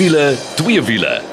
wiele, twee wiele.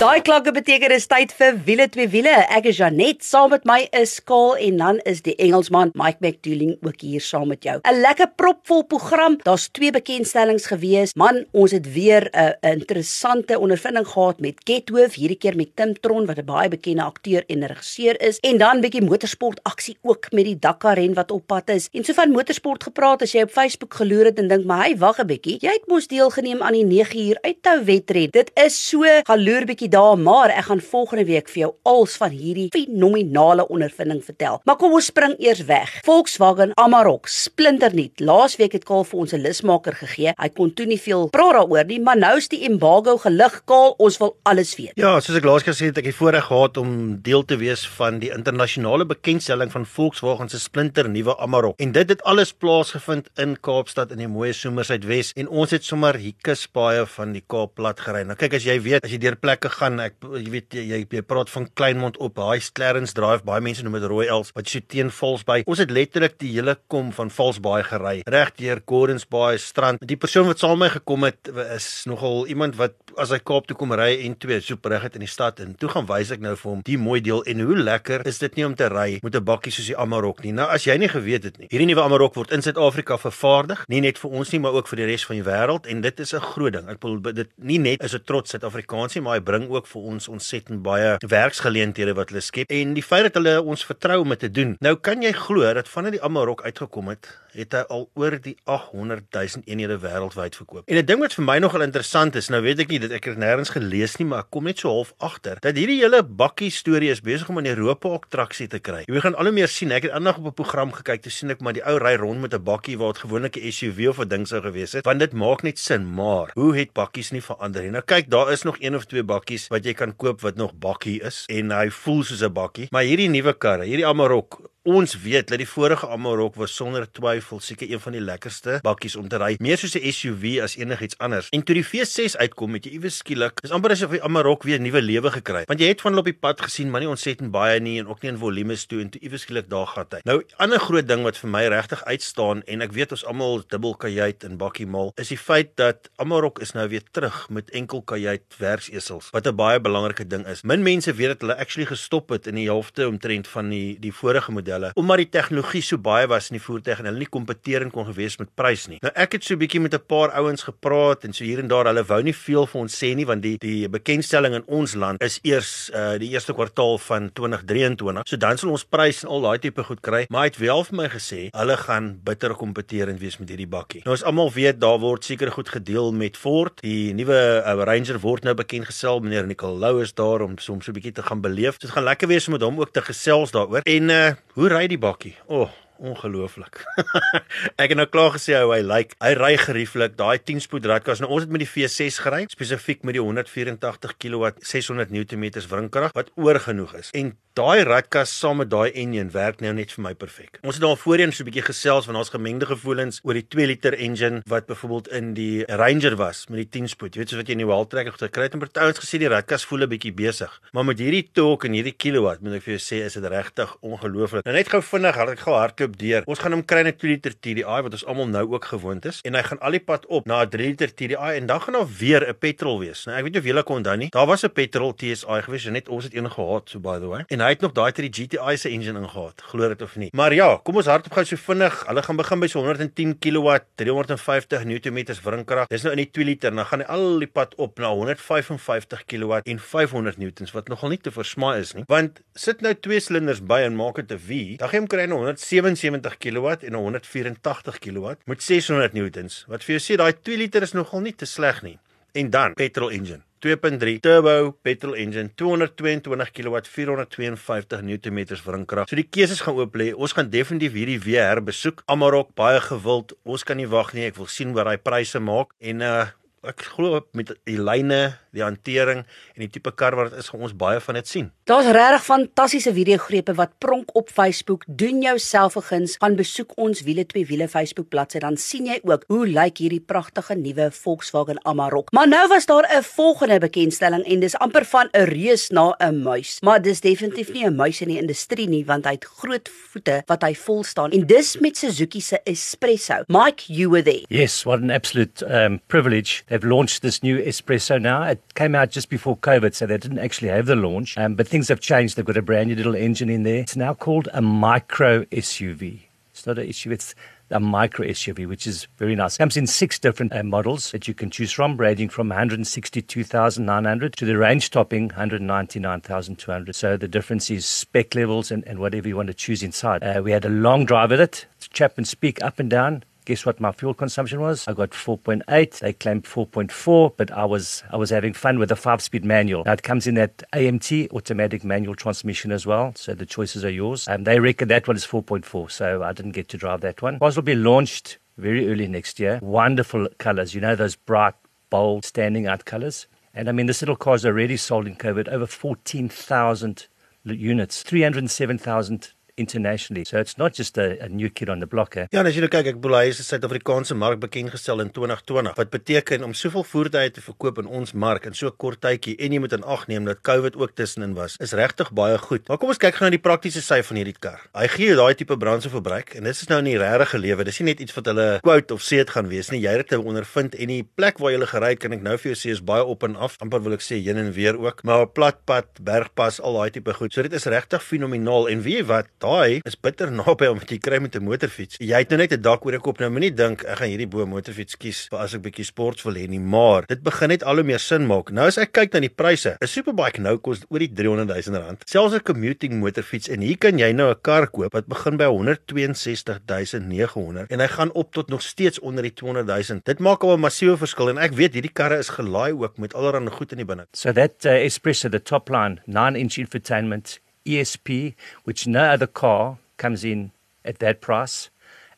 Daai klanke beteken dis tyd vir wiele twee wiele. Ek is Janet, saam met my is Skaal en dan is die Engelsman Mike McDooling ook hier saam met jou. 'n Lekker propvol program. Daar's twee bekendstellings gewees. Man, ons het weer 'n interessante ondervinding gehad met Gethoof, hierdie keer met Tim Tron wat 'n baie bekende akteur en regisseur is. En dan bietjie motorsport aksie ook met die Dakar ren wat op pad is. En so van motorsport gepraat as jy op Facebook geloer het en dink maar hy wag 'n bietjie. Jy het mos deelgeneem aan die 9 uur uithou wedren. Dit is so galoer bietjie dae, maar ek gaan volgende week vir jou als van hierdie fenominale ondervinding vertel. Maar kom ons spring eers weg. Volkswagen Amarok, splinternuut. Laasweek het Kaal vir ons 'n lusmaker gegee. Hy kon toe nie veel praat daaroor nie, maar nou is die embargo gelig. Kaal, ons wil alles weet. Ja, soos ek laas gesê het, ek het voorreg gehad om deel te wees van die internasionale bekendstelling van Volkswagen se splinternuwe Amarok. En dit het alles plaasgevind in Kaapstad in die mooi Somersuidwes en ons het sommer hier kuspaaie van die Kaap plat gery. Nou kyk as jy weet, as jy deur plekke gaan, ek jy weet jy, jy praat van Kleinmond op, High Clarence Drive, baie mense noem dit Rooi Els, wat jy so teen Valsbaai. Ons het letterlik die hele kom van Valsbaai gery, reg deur Gordons Bay strand. Die persoon wat saam met my gekom het is nogal iemand wat as hy Kaap toe kom ry en twee reg het in die stad en toe gaan wys ek nou vir hom die mooi deel en hoe lekker is dit nie om te ry met 'n bakkie soos die Amarok nie. Nou as jy nie geweet het nie, hierdie nuwe Amarok word in Suid-Afrika vervaardig, nie net vir ons nie, maar ook vir die res van die wêreld en dit is 'n groot ding. Ek bedoel dit nie net is 'n trots Suid-Afrikaans nie, maar hy bring ook vir ons ontsettend baie werksgeleenthede wat hulle skep en die feit dat hulle ons vertrou om dit te doen. Nou kan jy glo dat vanaf die Amarok uitgekom het, het hy al oor die 800 000 eenhede wêreldwyd verkoop. En 'n ding wat vir my nogal interessant is, nou weet ek nie dit ek het nêrens gelees nie, maar ek kom net so half agter dat hierdie hele bakkie storie is besig om in Europa ook traksie te kry. Jy gaan al hoe meer sien. Ek het aandag op 'n program gekyk te sien ek maar die ou ry rond met 'n bakkie waar dit gewoonlik 'n SUV of 'n ding sou gewees het, want dit maak net sin, maar hoe het bakkies nie verander nie? Nou kyk, daar is nog een of twee bakkies wat jy kan koop wat nog bakkie is. En hy voel soos 'n bakkie, maar hierdie nuwe karre, hierdie Amarok Ons weet dat die vorige Amarok was sonder twyfel seker een van die lekkerste bakkies om te ry, meer soos 'n SUV as enigiets anders. En toe die V6 uitkom, het jy iewes skielik, dis amper asof die Amarok weer nuwe lewe gekry het. Want jy het van hulle op die pad gesien, maar nie ontsettend baie nie en ook nie in volumes toe en toe iewes skielik daar gehad hy. Nou, 'n ander groot ding wat vir my regtig uitstaan en ek weet ons almal dubbel kajuit en bakkie mal, is die feit dat Amarok is nou weer terug met enkel kajuit werksesels, wat 'n baie belangrike ding is. Min mense weet dat hulle actually gestop het in die helfte omtrent van die die vorige model modelle omdat die tegnologie so baie was in die voertuig en hulle nie kompeterend kon gewees met prys nie. Nou ek het so 'n bietjie met 'n paar ouens gepraat en so hier en daar hulle wou nie veel vir ons sê nie want die die bekendstelling in ons land is eers uh die eerste kwartaal van 2023. So dan sal ons prys en al daai tipe goed kry, maar hy het wel vir my gesê hulle gaan bitter kompeterend wees met hierdie bakkie. Nou as almal weet daar word seker goed gedeel met Ford. Die nuwe uh, Ranger word nou bekend gestel meneer Nicolou is daar om soms so 'n bietjie te gaan beleef. So dit gaan lekker wees om met hom ook te gesels daaroor. En uh hoe ry die bakkie? O, oh, ongelooflik. ek het nou klaar gesê hoe hy lyk. Hy ry gerieflik. Daai 10 spoed radkas. Nou ons het met die V6 gery, spesifiek met die 184 kW 600 Nm wringkrag wat oorgenoeg is. En daai radkas saam met daai engine werk nou net vir my perfek. Ons het daar voorheen so 'n bietjie gesels want daar's gemengde gevoelens oor die 2 liter engine wat byvoorbeeld in die Ranger was met die 10 spoed. Jy weet soos wat jy in die wild track gekry het en partyds gesê die radkas voel 'n bietjie besig. Maar met hierdie torque en hierdie kilowatt moet ek vir jou sê is dit regtig ongelooflik. Nou net gou vinnig, ek gou hardloop loop deur. Ons gaan hom kry net 2 liter TDI wat ons almal nou ook gewoond is en hy gaan al die pad op na 'n 3 liter TDI en dan gaan daar weer 'n petrol wees. Nou ek weet nie of julle kon onthou nie. Daar was 'n petrol TSI gewees en net ons het een gehad so by the way. En hy het nog daai ter die GTI se engine ingehaat. Glo dit of nie. Maar ja, kom ons hardop gou so vinnig. Hulle gaan begin by so 110 kW, 350 Nm wringkrag. Dis nou in die 2 liter, dan gaan hy al die pad op na 155 kW en 500 N wat nogal nie te versmaai is nie. Want sit nou twee silinders by en maak dit 'n V, dan gaan jy hom kry na 107 170 kW en 'n 184 kW met 600 newtons. Wat vir jou sê daai 2 liter is nogal nie te sleg nie. En dan petrol engine 2.3 turbo petrol engine 222 kW 452 Nm wringkrag. So die keuses gaan oop lê. Ons gaan definitief hierdie weer besoek. Amarok baie gewild. Ons kan nie wag nie. Ek wil sien wat daai pryse maak en uh ek glo met die lyne, die hantering en die tipe kar wat dit is, gaan ons baie van dit sien. Daar's regtig fantastiese videogrepe wat pronk op Facebook. Doen jouself 'n guns, gaan besoek ons Wiele 2 Wiele Facebook bladsy dan sien jy ook hoe lyk hierdie pragtige nuwe Volkswagen Amarok. Maar nou was daar 'n volgende bekendstelling en dis amper van 'n reus na 'n muis. Maar dis definitief nie 'n muis in die industrie nie want hy het groot voete wat hy vol staan en dis met Suzuki se Espresso. Mike, you were there. Yes, what an absolute um, privilege. They've launched this new Espresso now. It came out just before COVID, so they didn't actually have the launch. Um, but things have changed. They've got a brand new little engine in there. It's now called a micro SUV. It's not an SUV, it's a micro SUV, which is very nice. Comes in six different uh, models that you can choose from, ranging from 162,900 to the range topping 199,200. So the difference is spec levels and, and whatever you want to choose inside. Uh, we had a long drive with it. Chapman speak up and down. Guess what my fuel consumption was? I got 4.8. They claimed 4.4, but I was I was having fun with a five-speed manual. Now it comes in that AMT automatic manual transmission as well, so the choices are yours. And they reckon that one is 4.4, so I didn't get to drive that one. Cars will be launched very early next year. Wonderful colors, you know those bright, bold, standing out colors. And I mean, this little car is already sold in COVID over 14,000 units, 307,000 internationally. So it's not just a, a new kid on the block. Eh? Ja, as jy nou kyk, ek hy is 'n Suid-Afrikaanse mark bekend gestel in 2020. Wat beteken om soveel voertuie te verkoop in ons mark in so kort tydjie en jy moet in ag neem dat COVID ook tussenin was, is regtig baie goed. Maar kom ons kyk gou na die praktiese sy van hierdie kar. Hy gee jou daai tipe brandstofverbruik en dit is nou in die regte lewe. Dis nie net iets wat hulle quote of sê dit gaan wees nie. Jy het dit ondervind en die plek waar jy gele gery het, kan ek nou vir jou sê is baie op en af. amper wil ek sê heen en weer ook, maar 'n plat pad, bergpas, al daai tipe goed. So dit is regtig fenomenaal en weet jy wat, daai is bitter naby om wat jy kry met 'n motorfiets. Jy het nou net 'n dak oor jou kop nou, moenie dink ek gaan hierdie bo motorfiets kies vir as ek bietjie sports wil hê nie, maar dit begin net al hoe meer sin maak. Nou as ek kyk na die pryse, 'n superbike nou kos oor die 300 000 rand. Selfs 'n commuting motorfiets en hier kan jy nou 'n kar koop wat begin by 162 900 en hy gaan op tot nog steeds onder die 200 000. Dit maak al 'n massiewe verskil en ek weet hierdie karre is gelaai ook met allerlei goed in die binne. So that uh, Espresso the top line 9-inch infotainment ESP which no other car comes in at that price.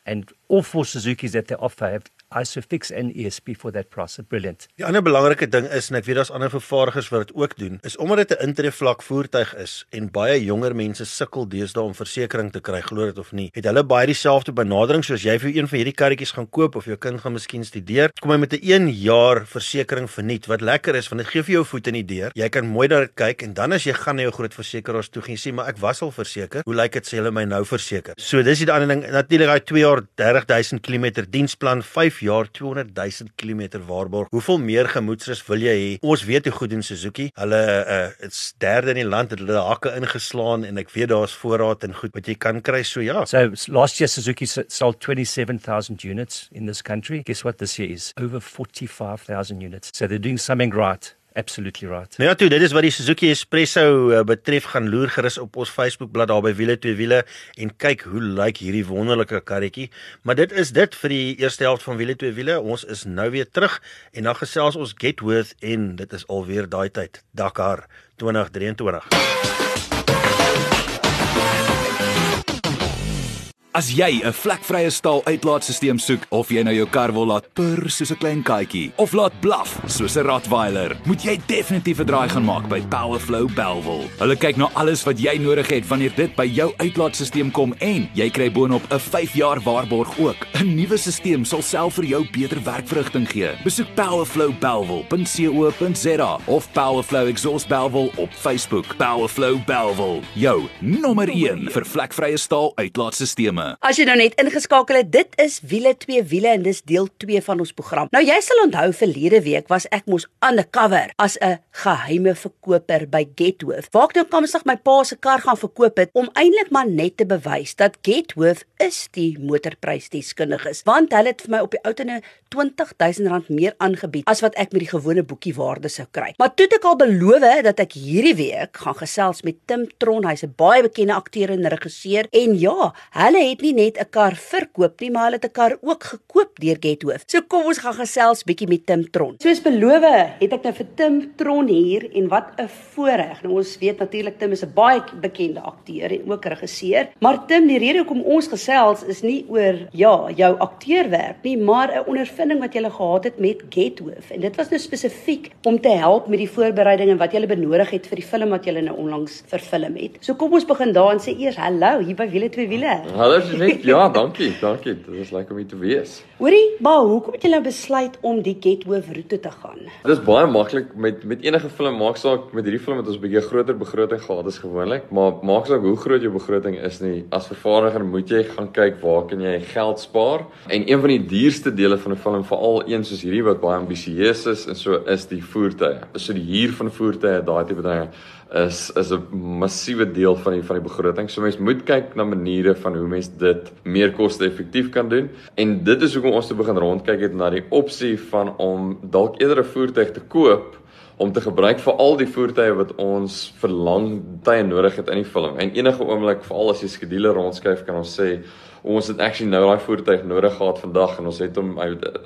And all four Suzuki's that they offer have ISOFIX and ESP for that price. Brilliant. Die ander belangrike ding is en ek weet daar's ander vervaardigers wat dit ook doen, is omdat dit 'n intreevlak voertuig is en baie jonger mense sukkel deesdae om versekerings te kry, glo dit of nie. Het hulle baie dieselfde benadering soos jy vir een van hierdie karretjies gaan koop of jou kind gaan miskien studeer? Kom hy met 'n 1 jaar versekering verniet. Wat lekker is, want dit gee vir jou voet in die deur. Jy kan mooi daar kyk en dan as jy gaan na jou groot versekeraars toe gaan sê, maar ek was al verseker. Hoe lyk dit sê hulle my nou verseker? So dis die ander ding. Natuurlik daai 2 jaar 30000 km diensplan 5 jaar 200 000 km waarborg. Hoeveel meer gemoedsrus wil jy hê? Ons weet hoe goed doen Suzuki. Hulle uh is derde in die land, het hulle hakke ingeslaan en ek weet daar's voorraad en goed wat jy kan kry. So ja. So last year Suzuki sold 27000 units in this country. Guess what this year is? Over 45000 units. So they're doing something right. Absolutely right. Nou ja, toe, dit is wat die Suzuki Espresso uh, betref, gaan loer gerus op ons Facebookblad daar by Wiele twee wiele en kyk hoe lyk hierdie wonderlike karretjie. Maar dit is dit vir die eerste helft van Wiele twee wiele. Ons is nou weer terug en dan gesels ons Getworth en dit is alweer daai tyd, Dakar 2023. As jy 'n vlekvrye staal uitlaatstelsel soek of jy nou jou kar wil laat purr soos 'n klein katjie of laat blaf soos 'n Rottweiler, moet jy definitief 'n draai gaan maak by Powerflow Belwel. Hulle kyk na alles wat jy nodig het wanneer dit by jou uitlaatstelsel kom en jy kry boonop 'n 5 jaar waarborg ook. 'n Nuwe stelsel sal self vir jou beter werkverrigting gee. Besoek powerflowbelwel.co.za of Powerflow Exhaust Belwel op Facebook. Powerflow Belwel, jou nommer 1 vir vlekvrye staal uitlaatstelsels probleme. As jy nou net ingeskakel het, dit is wiele 2 wiele en dis deel 2 van ons program. Nou jy sal onthou verlede week was ek mos undercover as 'n geheime verkoper by Getworth. Waar ek nou komstig my pa se kar gaan verkoop het om eintlik maar net te bewys dat Getworth is die motorprysdeskundiges, want hulle het vir my op die ou tene R20000 meer aangebied as wat ek met die gewone boekie waarde sou kry. Maar toe het ek al beloof dat ek hierdie week gaan gesels met Tim Tron, hy's 'n baie bekende akteur en regisseur en ja, hulle het nie net 'n kar verkoop nie, maar hulle het 'n kar ook gekoop deur Gethoof. So kom ons gaan gesels bietjie met Tim Tron. Soos beloof, het ek nou vir Tim Tron hier en wat 'n voorreg. Nou ons weet natuurlik Tim is 'n baie bekende akteur en ook regisseur, maar Tim, die rede hoekom ons gesels is nie oor ja, jou akteurwerk nie, maar 'n ondervinding wat jy gehad het met Gethoof en dit was nou spesifiek om te help met die voorbereiding en wat jy benodig het vir die film wat jy nou onlangs vervilm het. So kom ons begin daar en sê eers hallo hier by Wiele twee wiele. Hallo Jenet. Ja, dankie. Dankie. Dit is lekker om hier te wees. Hoorie, maar hoekom het jy nou besluit om die Gethoof roete te gaan? Dit is baie maklik met met enige film maak saak met hierdie film het ons 'n bietjie groter begroting gehad as gewoonlik, maar maak saak hoe groot jou begroting is nie. As vervaardiger moet jy gaan kyk waar kan jy geld spaar? En een van die duurste dele van 'n film, veral een soos hierdie wat baie ambisieus is en so is die voertuie. So die huur van voertuie, daai tipe dinge is is 'n massiewe deel van die van die begroting. So mense moet kyk na maniere van hoe mense dit meer koste-effektief kan doen. En dit is hoekom ons te begin rondkyk het na die opsie van om dalk eerder 'n voertuig te koop om te gebruik vir al die voertuie wat ons vir lang tye nodig het in die film. En enige oomblik, veral as jy skedule rondskuif, kan ons sê ons het actually nou daai voertuig nodig gehad vandag en ons het hom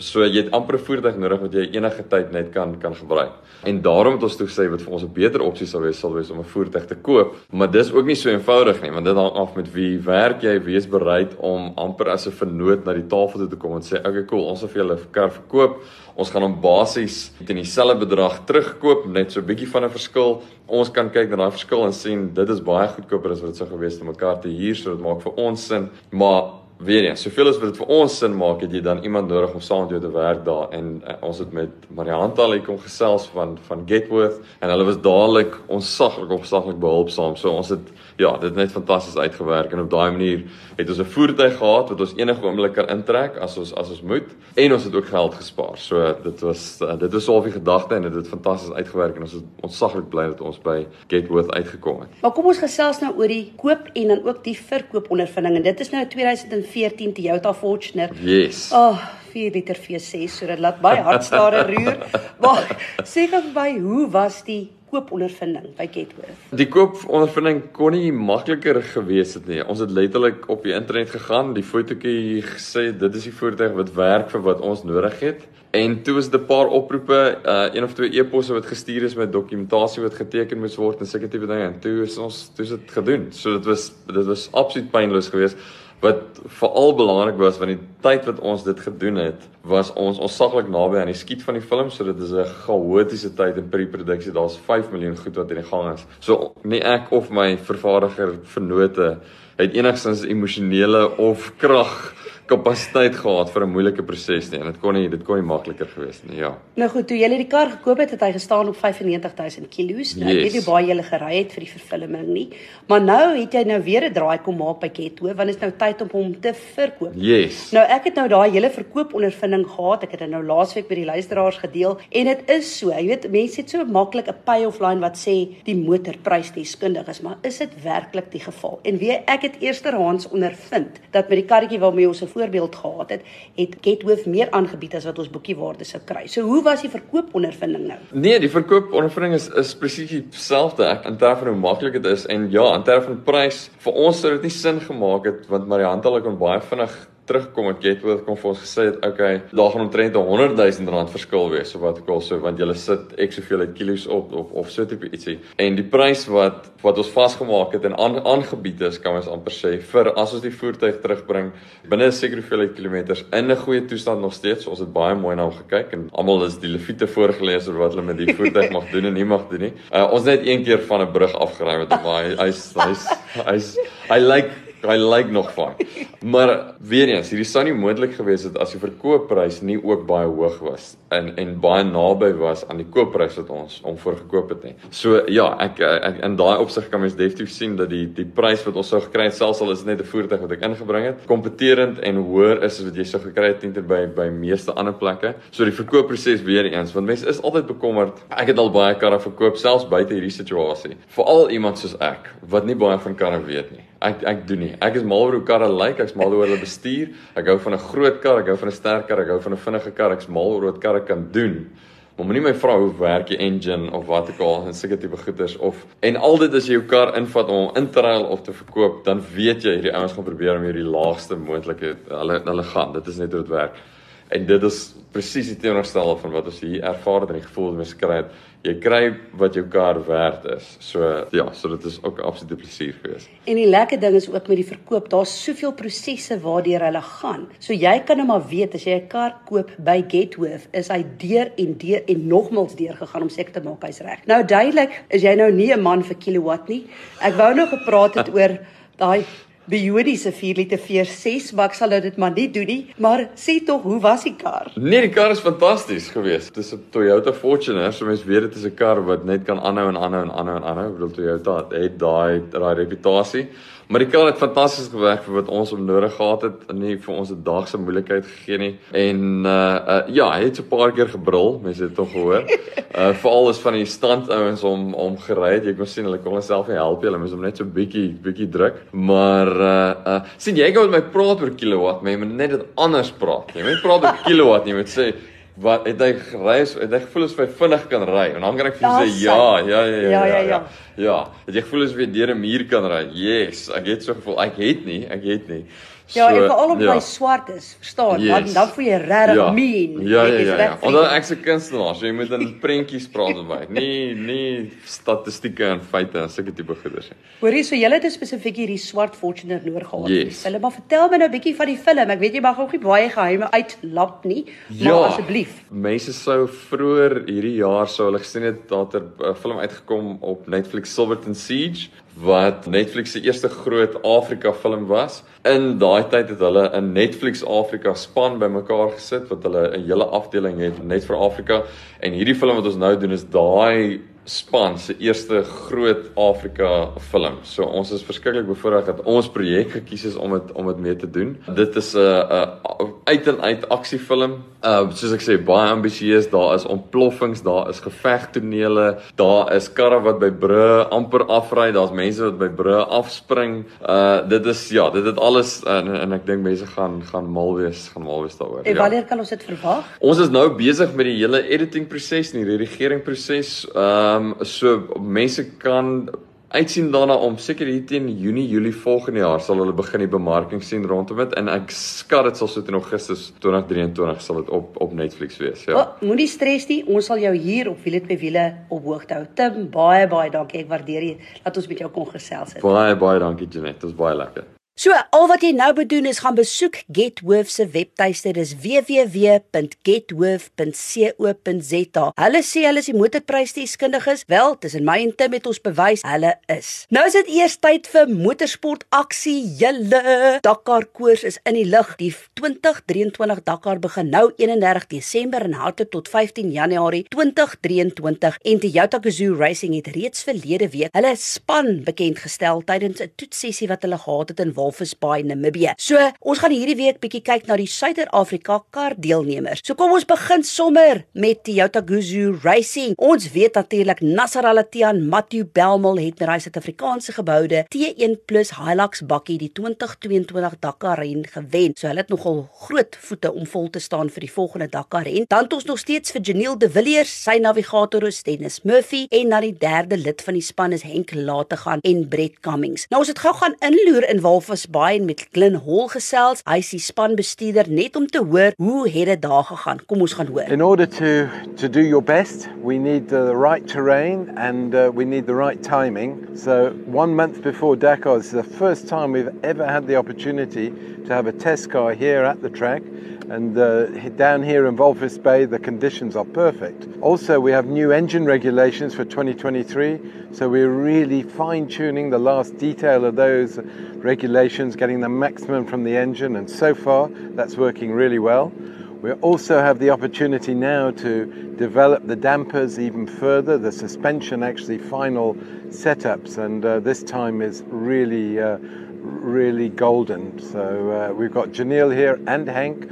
so jy het amper 'n voertuig nodig wat jy enige tyd net kan kan gebruik. En daarom het ons toe gesê wat vir ons 'n beter opsie sou wees sal wees om 'n voertuig te koop, maar dis ook nie so eenvoudig nie want dit hang af met wie werk jy, wie is bereid om amper as 'n vernoot na die tafel toe te kom en sê okay cool, ons wil vir julle 'n kar verkoop. Ons gaan hom basies teen dieselfde bedrag terugkoop, net so 'n bietjie van 'n verskil. Ons kan kyk na daai verskil en sien dit is baie goedkoper as wat dit sou gewees het om 'n kar te huur, so dit maak vir ons sin, maar weer eens, soveel as wat dit vir ons sin maak, het jy dan iemand nodig om saam met jou te werk daar en uh, ons het met Marianta al kom gesels van van Getworth en hulle was dadelik ons saglik opsaglik behulpsaam. So ons het ja, dit net fantasties uitgewerk en op daai manier het ons 'n voertuig gehad wat ons enige oomblik kan intrek as ons as ons moet en ons het ook geld gespaar. So dit was uh, dit was al die gedagte en dit het fantasties uitgewerk en ons is ons saglik bly dat ons by Getworth uitgekom het. Maar kom ons gesels nou oor die koop en dan ook die verkoop ondervinding en dit is nou 2000 2014 Toyota Fortuner. Yes. Oh, 4 liter V6, so dit laat baie hartstare roer. Maar sê gou by hoe was die koopondervinding by Getworth? Die koopondervinding kon nie makliker gewees het nie. Ons het letterlik op die internet gegaan, die fotootjie gesê dit is die voertuig wat werk vir wat ons nodig het. En toe was dit 'n paar oproepe, uh een of twee e-posse wat gestuur is met dokumentasie wat geteken moes word en sulke tipe dinge. En toe is ons toe is dit gedoen. So dit was dit was absoluut pynloos geweest wat veral belangrik was want die tyd wat ons dit gedoen het was ons ons saglik naby aan die skiet van die film so dit is 'n chaotiese tyd in pre-produksie daar's 5 miljoen goed wat in die gang is. So nie ek of my vervaardiger vernote het enigstens emosionele of krag kapasiteit gehad vir 'n moeilike proses nie en dit kon nie dit kon nie makliker gewees nie ja. Nou goed, toe jy die kar gekoop het, het hy gestaan op 95000 kg. Nou yes. weet jy baie jy gery het vir die vervulling nie. Maar nou het jy nou weer 'n draai kom maak by Ketto, want dit is nou tyd om hom te verkoop. Yes. Nou ek het nou daai hele verkoopondervinding gehad. Ek het dit nou laasweek by die luisteraars gedeel en dit is so, jy weet, mense het so maklik 'n pay of line wat sê die motorprys deskundig is, maar is dit werklik die geval? En weet ek het eersterhands ondervind dat met die karretjie waarmee ons voorbeeld gehad het, het Gethoof meer aangebied as wat ons boekiewaarde sou kry. So hoe was die verkoopondervinding nou? Nee, die verkoopondervinding is is presies dieselfde. Ek terme van hoe maklik dit is en ja, terme van prys, vir ons sou dit nie sin gemaak het want Marianta het kon baie vinnig terugkom het Getworth kom vir ons gesê het okay daar gaan omtrent 100 000 rand verskil wees of wat ek al so want jy sit ek soveel uit kilos op of of so tipe ietsie. En die prys wat wat ons vasgemaak het en aan, aangebied is kan ons amper sê vir as ons die voertuig terugbring binne 'n sekere hoeveelheid kilometers in 'n goeie toestand nog steeds. So ons het baie mooi na hom gekyk en almal is die leviete voorgeles oor wat hulle met die voertuig mag doen en nie mag doen nie. Uh, ons net een keer van 'n brug afgery met hom hy hy's hy's hy's hy lyk like, Hy lyk nog fyn. Maar weer eens, hierdie sou nie moontlik gewees het as die verkoopprys nie ook baie hoog was en en baie naby was aan die koopprys wat ons hom voor gekoop het nie. So ja, ek, ek in daai opsig kan mens definitief sien dat die die prys wat ons sou gekry het selfs al is dit net 'n voertuig wat ek ingebring het, kompeterend en hoër is as wat jy sou gekry het teen by by meeste ander plekke. So die verkoopproses weer eens, want mense is altyd bekommerd. Ek het al baie karre verkoop selfs buite hierdie situasie. Veral iemand soos ek wat nie baie van karre weet nie. Ek ek doen nie. Ek is mal oor hoe karre lyk, ek's mal oor hulle bestuur. Ek hou van 'n groot kar, ek hou van 'n sterk kar, ek hou van 'n vinnige kar, ek's mal oor wat karre kan doen. Maar moenie my vra hoe werk die engine of wat ek al en sulke tipe goeders of en al dit as jy jou kar invat om in te ruil of te verkoop, dan weet jy hierdie ouens gaan probeer om hierdie laagste moontlike hulle hulle gaan. Dit is net hoe dit werk. En dit is presies die teenoorgestelde van wat ons hier ervaar het en die gevoel wat ons kry het jy kry wat jou kar werd is. So ja, so dit is ook 'n absolute plesier geweest. En die lekker ding is ook met die verkoop, daar's soveel prosesse waardeur hulle gaan. So jy kan nou maar weet as jy 'n kar koop by Gethoof, is hy deur en deur en nogmals deur gegaan om seker te maak hy's reg. Nou duidelik is jy nou nie 'n man vir kilowatt nie. Ek wou nou gepraat het oor daai biodiese 4 liter V6, maar ek sal nou dit maar nie doen nie. Maar sê tog, hoe was die kar? Nee, die kar is fantasties geweest. Dit is 'n Toyota Fortuner, so mens weet dit is 'n kar wat net kan aanhou en aanhou en aanhou en aanhou. Ek bedoel Toyota het daai daai reputasie. Maar die kar het fantasties gewerk vir wat ons nodig gehad het, nie vir ons 'n dag se moeilikheid gegee nie. En uh, uh ja, hy het so 'n paar keer gebrul, mense het tog gehoor. Uh veral is van die standouens om om gery het. Jy kon sien hulle kon homself nie help nie. Hulle moes hom net so bietjie bietjie druk. Maar uh uh sien jy gou met my praat oor kilowatt, maar jy moet net dit anders praat. Jy moet praat oor kilowatt, jy moet sê wat het hy gery? Het hy gevoel as hy vinnig kan ry? En dan kan ek vir jou sê ja, ja, ja, ja, ja, ja. Ja, het jy gevoel as jy deur 'n muur kan ry? Yes, ek het so gevoel. Ek het nie, ek het nie. Ja, en veral omdat ja. hy swart is, verstaan? Yes. Want dan voel jy regtig ja. mean. Ja, ja, ja. ja. Omdat ek se kunstenaar, so jy moet in prentjies praat met my. Nie nie statistieke en feite en sulke tipe goeders nie. Hoorie, so julle het spesifiek hierdie swart Fortuner nodig gehad. Yes. Hulle maar vertel my nou 'n bietjie van die film. Ek weet jy mag ook nie baie geheime uitlap nie, maar ja, asseblief. Mense sou vroeër hierdie jaar sou hulle gesien het dat 'n er, film uitgekom op Netflix Silverton Siege wat Netflix se eerste groot Afrika film was. In daai tyd het hulle 'n Netflix Afrika span bymekaar gesit wat hulle 'n hele afdeling het net vir Afrika en hierdie film wat ons nou doen is daai span se eerste groot Afrika film. So ons is verskriklik bevoorreg dat ons projek gekies is om dit om dit mee te doen. Dit is 'n 'n uit en uit aksiefilm. Uh soos ek sê baie ambisieus. Daar is ontploffings, daar is gevegtonele, daar is karre wat by brûe amper afry, daar's mense wat by brûe afspring. Uh dit is ja, dit het alles en, en ek dink mense gaan gaan mal wees, gaan mal wees daaroor. En wanneer ja. kan ons dit verwag? Ons is nou besig met die hele editing proses en die redigering proses. Uh Ehm um, so mense kan uitsien daarna om seker hier teen Junie, Julie volgende jaar sal hulle begin die bemarking sien rondom dit en ek skat dit sal so teen Augustus 2023 sal dit op op Netflix wees, ja. Oh, Moenie stres nie, ons sal jou hier op Wiele twee wiele op hoogte hou. Tim, baie baie dankie. Ek waardeer dit dat ons met jou kon gesels het. Baie baie dankie Janet. Dit was baie lekker. So, al wat jy nou moet doen is gaan besoek Gethoof se webtuiste. Dis www.gethoof.co.za. Hulle sê hulle is die motorprysdeskundiges. Wel, tussen my en Tim het ons bewys hulle is. Nou is dit eers tyd vir motorsport aksie. Julle Dakar koers is in die lug. Die 2023 Dakar begin nou 31 Desember en hou tot 15 Januarie 2023 en Toyota Gazoo Racing het reeds verlede week hulle span bekend gestel tydens 'n toetsessie wat hulle gehad het in Walvis Bay, Namibië. So, ons gaan hierdie week bietjie kyk na die Suider-Afrika kar deelnemers. So kom ons begin sommer met Toyota Gazoo Racing. Ons weet natuurlik Nasser Al-Attiyah, Matthew Belmol het met hy Suid-Afrikaanse geboude T1+ Hilux bakkie die 2022 Dakar ren gewen. So hulle het nogal groot voete om vol te staan vir die volgende Dakar ren. Dan het ons nog steeds vir Janiel De Villiers, sy navigator is Dennis Murphy en dan die derde lid van die span is Henk Lategan en Brett Cummings. Nou ons het gou gaan inloer in Walvis met gesels. Die spanbestuurder net om te hoor hoe het dit daar gegaan. Kom ons gaan hoor. In order to to do your best, we need the right terrain and uh, we need the right timing. So 1 month before Dakar is the first time we've ever had the opportunity to have a test car here at the track. And uh, down here in Volvis Bay, the conditions are perfect. Also, we have new engine regulations for 2023, so we're really fine tuning the last detail of those regulations, getting the maximum from the engine, and so far that's working really well. We also have the opportunity now to develop the dampers even further, the suspension actually final setups, and uh, this time is really, uh, really golden. So uh, we've got Janelle here and Hank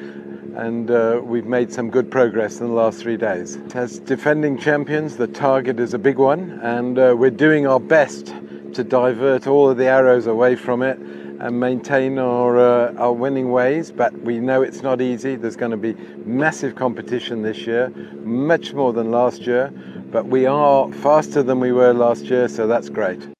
and uh, we've made some good progress in the last three days. As defending champions, the target is a big one, and uh, we're doing our best to divert all of the arrows away from it and maintain our, uh, our winning ways. But we know it's not easy. There's going to be massive competition this year, much more than last year. But we are faster than we were last year, so that's great.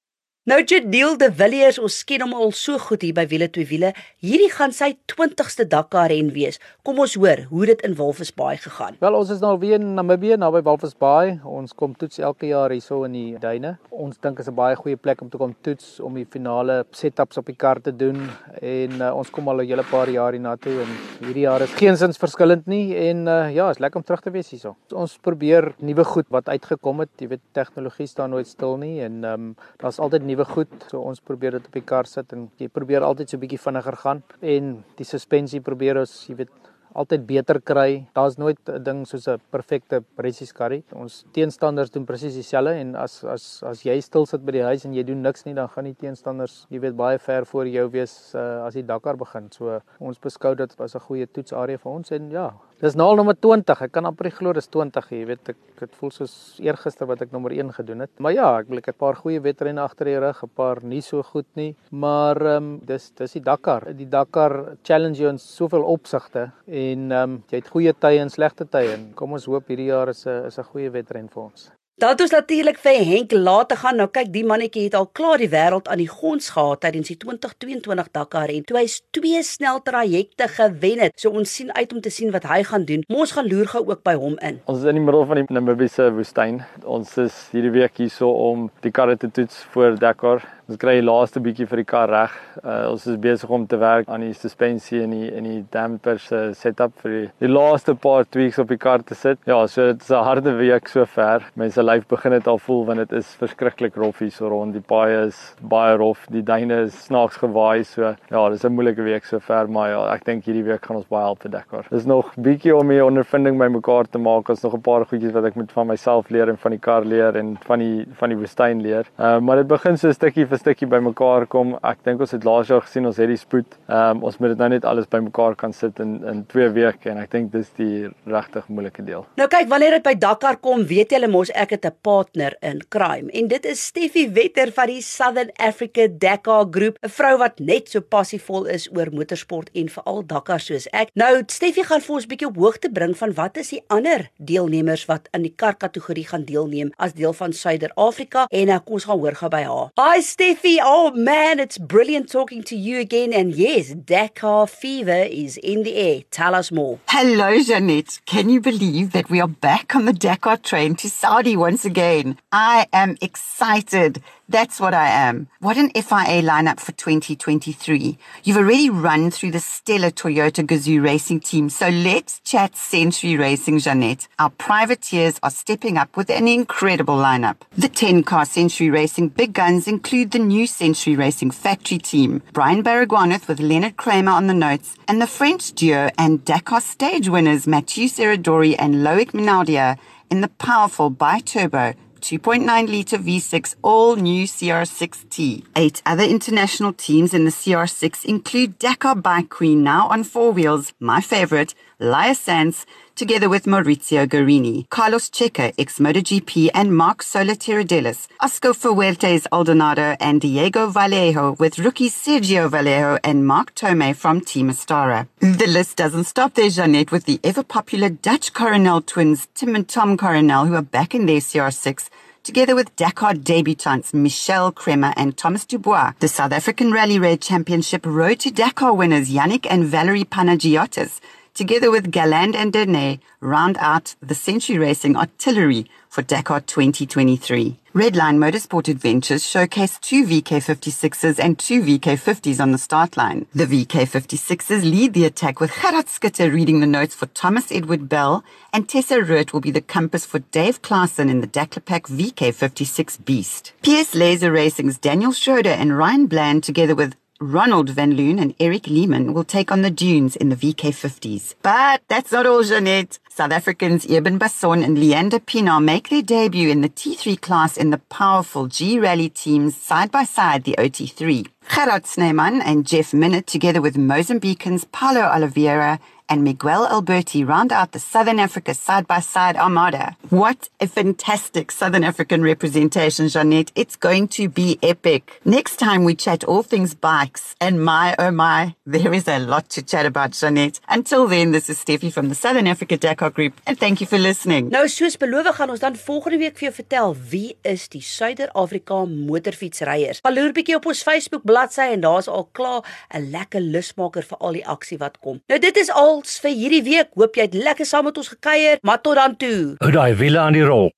Nou Jadeel de Villiers, ons ken hom al so goed hier by Wiele twee Wiele. Hierdie gaan sy 20ste Dakar ren wees. Kom ons hoor hoe dit in Walvis Bay gegaan. Wel, ons is nou weer in Namibië naby Walvis Bay. Ons kom toets elke jaar hierso in die duine. Ons dink is 'n baie goeie plek om te kom toets om die finale setups op die kar te doen en uh, ons kom al 'n hele paar jaar hiernatoe en hierdie jaar is geensins verskillend nie en uh, ja, is lekker om terug te wees hierso. Ons probeer nuwe goed wat uitgekom het. Jy weet, tegnologie staan nooit stil nie en um, daar's altyd nuwe goed. So ons probeer dit op die kar sit en jy probeer altyd so 'n bietjie vinniger gaan en die suspensie probeer ons, jy weet, altyd beter kry. Daar's nooit 'n ding soos 'n perfekte presies karry. Ons teenstanders doen presies dieselfde en as as as jy stil sit by die huis en jy doen niks nie, dan gaan die teenstanders, jy weet, baie ver voor jou wees uh, as die Dakar begin. So ons beskou dit as 'n goeie toetsarea vir ons en ja, Dis nou al nommer 20. Ek kan amper glo dis 20, jy weet ek dit voel soos eergister wat ek nommer 1 gedoen het. Maar ja, ek ek 'n paar goeie wedrenne agter die rug, 'n paar nie so goed nie, maar ehm um, dis dis die Dakar. Die Dakar challenge jou in soveel opsigte en ehm um, jy het goeie tye en slegte tye en kom ons hoop hierdie jaar is 'n is 'n goeie wedren vir ons. Dat ons natuurlik vir Henk laat te gaan. Nou kyk, die mannetjie het al klaar die wêreld aan die gons gehad tydens die 2022 Dakar en toe hy twee snel trajecte gewen het. So ons sien uit om te sien wat hy gaan doen. Ons gaan loer gou ook by hom in. Ons is in die middel van die Namibiese woestyn. Ons is hierdie week hierso om die karre te toets vir Dakar. Ons kry die laaste bietjie vir die kar reg. Uh, ons is besig om te werk aan die suspensie en die en die dampers uh, setup vir die, die laaste paar tweaks op die kar te sit. Ja, so dit is 'n harde week sover. Mense lyf begin dit al voel want dit is verskriklik rof hier so rond. Die paaie is baie rof. Die duine is snaaks gewaai so. Ja, dis 'n moeilike week sover, maar ja, ek dink hierdie week gaan ons baie help vir Dakar. Dis nog bietjie om my ondervinding bymekaar te maak. Ons nog 'n paar goedjies wat ek moet van myself leer en van die kar leer en van die van die woestyn leer. Uh, maar dit begin so stukkie 'n stukkie bymekaar kom. Ek dink ons het laas jaar gesien ons het die spoed. Ehm um, ons moet dit nou net alles bymekaar kan sit in in 2 weke en ek dink dis die regtig moeilike deel. Nou kyk, wanneer dit by Dakar kom, weet julle mos ek het 'n partner in crime en dit is Steffi Wetter van die Southern Africa Dakar Groep, 'n vrou wat net so passievol is oor motorsport en veral Dakar soos ek. Nou Steffi gaan vir ons 'n bietjie op hoogte bring van wat is die ander deelnemers wat in die kar kategorie gaan deelneem as deel van Suider-Afrika en kom ons gaan hoor gou by haar. Hi Steffi, Oh man, it's brilliant talking to you again. And yes, Dakar fever is in the air. Tell us more. Hello, Jeanette. Can you believe that we are back on the Dakar train to Saudi once again? I am excited. That's what I am. What an FIA lineup for 2023. You've already run through the stellar Toyota Gazoo racing team, so let's chat Century Racing, Jeanette. Our privateers are stepping up with an incredible lineup. The 10 car Century Racing big guns include the new Century Racing factory team, Brian Baragwanath with Leonard Kramer on the notes, and the French duo and Dakar stage winners Mathieu Serradori and Loic Minardia in the powerful bi-turbo 2.9 litre V6 all new CR6T. Eight other international teams in the CR6 include Dakar Bike Queen now on four wheels, my favorite, Laia Sands, together with Maurizio Guarini, Carlos Checa, ex-MotoGP, and Mark Solatiradelis, Oscar Fuertes Aldonado, and Diego Vallejo, with rookies Sergio Vallejo and Mark Tome from Team Astara. The list doesn't stop there, Jeanette, with the ever-popular Dutch Coronel twins, Tim and Tom Coronel, who are back in their CR6, together with Dakar debutants Michelle Kremer and Thomas Dubois. The South African Rally Raid Championship Road to Dakar winners Yannick and Valerie Panagiotis, together with Galand and Dene, round out the Century Racing artillery for Dakar 2023. Redline Motorsport Adventures showcase two VK56s and two VK50s on the start line. The VK56s lead the attack with Gerard Skitter reading the notes for Thomas Edward Bell and Tessa Root will be the compass for Dave Klaassen in the Daklapak VK56 Beast. PS Laser Racing's Daniel Schroeder and Ryan Bland together with Ronald Van Loon and Eric Lehman will take on the Dunes in the VK50s. But that's not all, Jeanette. South Africans Eben Basson and Leander Pinar make their debut in the T3 class in the powerful G Rally teams side by side the OT3. Gerard Sneeman and Jeff Minute, together with Mozambicans Paulo Oliveira and Miguel Alberti round out the Southern Africa side-by-side armada. What a fantastic Southern African representation, Jeanette. It's going to be epic. Next time we chat all things bikes, and my, oh my, there is a lot to chat about, Jeanette. Until then, this is Steffi from the Southern Africa Dakar Dakar Group. And thank you for listening. Nou soos beloof gaan ons dan volgende week vir jou vertel wie is die Suider-Afrika motorfietsryers. Paloer bietjie op ons Facebook bladsy en daar's al klaar 'n lekker lusmaker vir al die aksie wat kom. Nou dit is als vir hierdie week. Hoop jy het lekker saam met ons gekuier, maar tot dan toe. Hoe daai wiele aan die rol.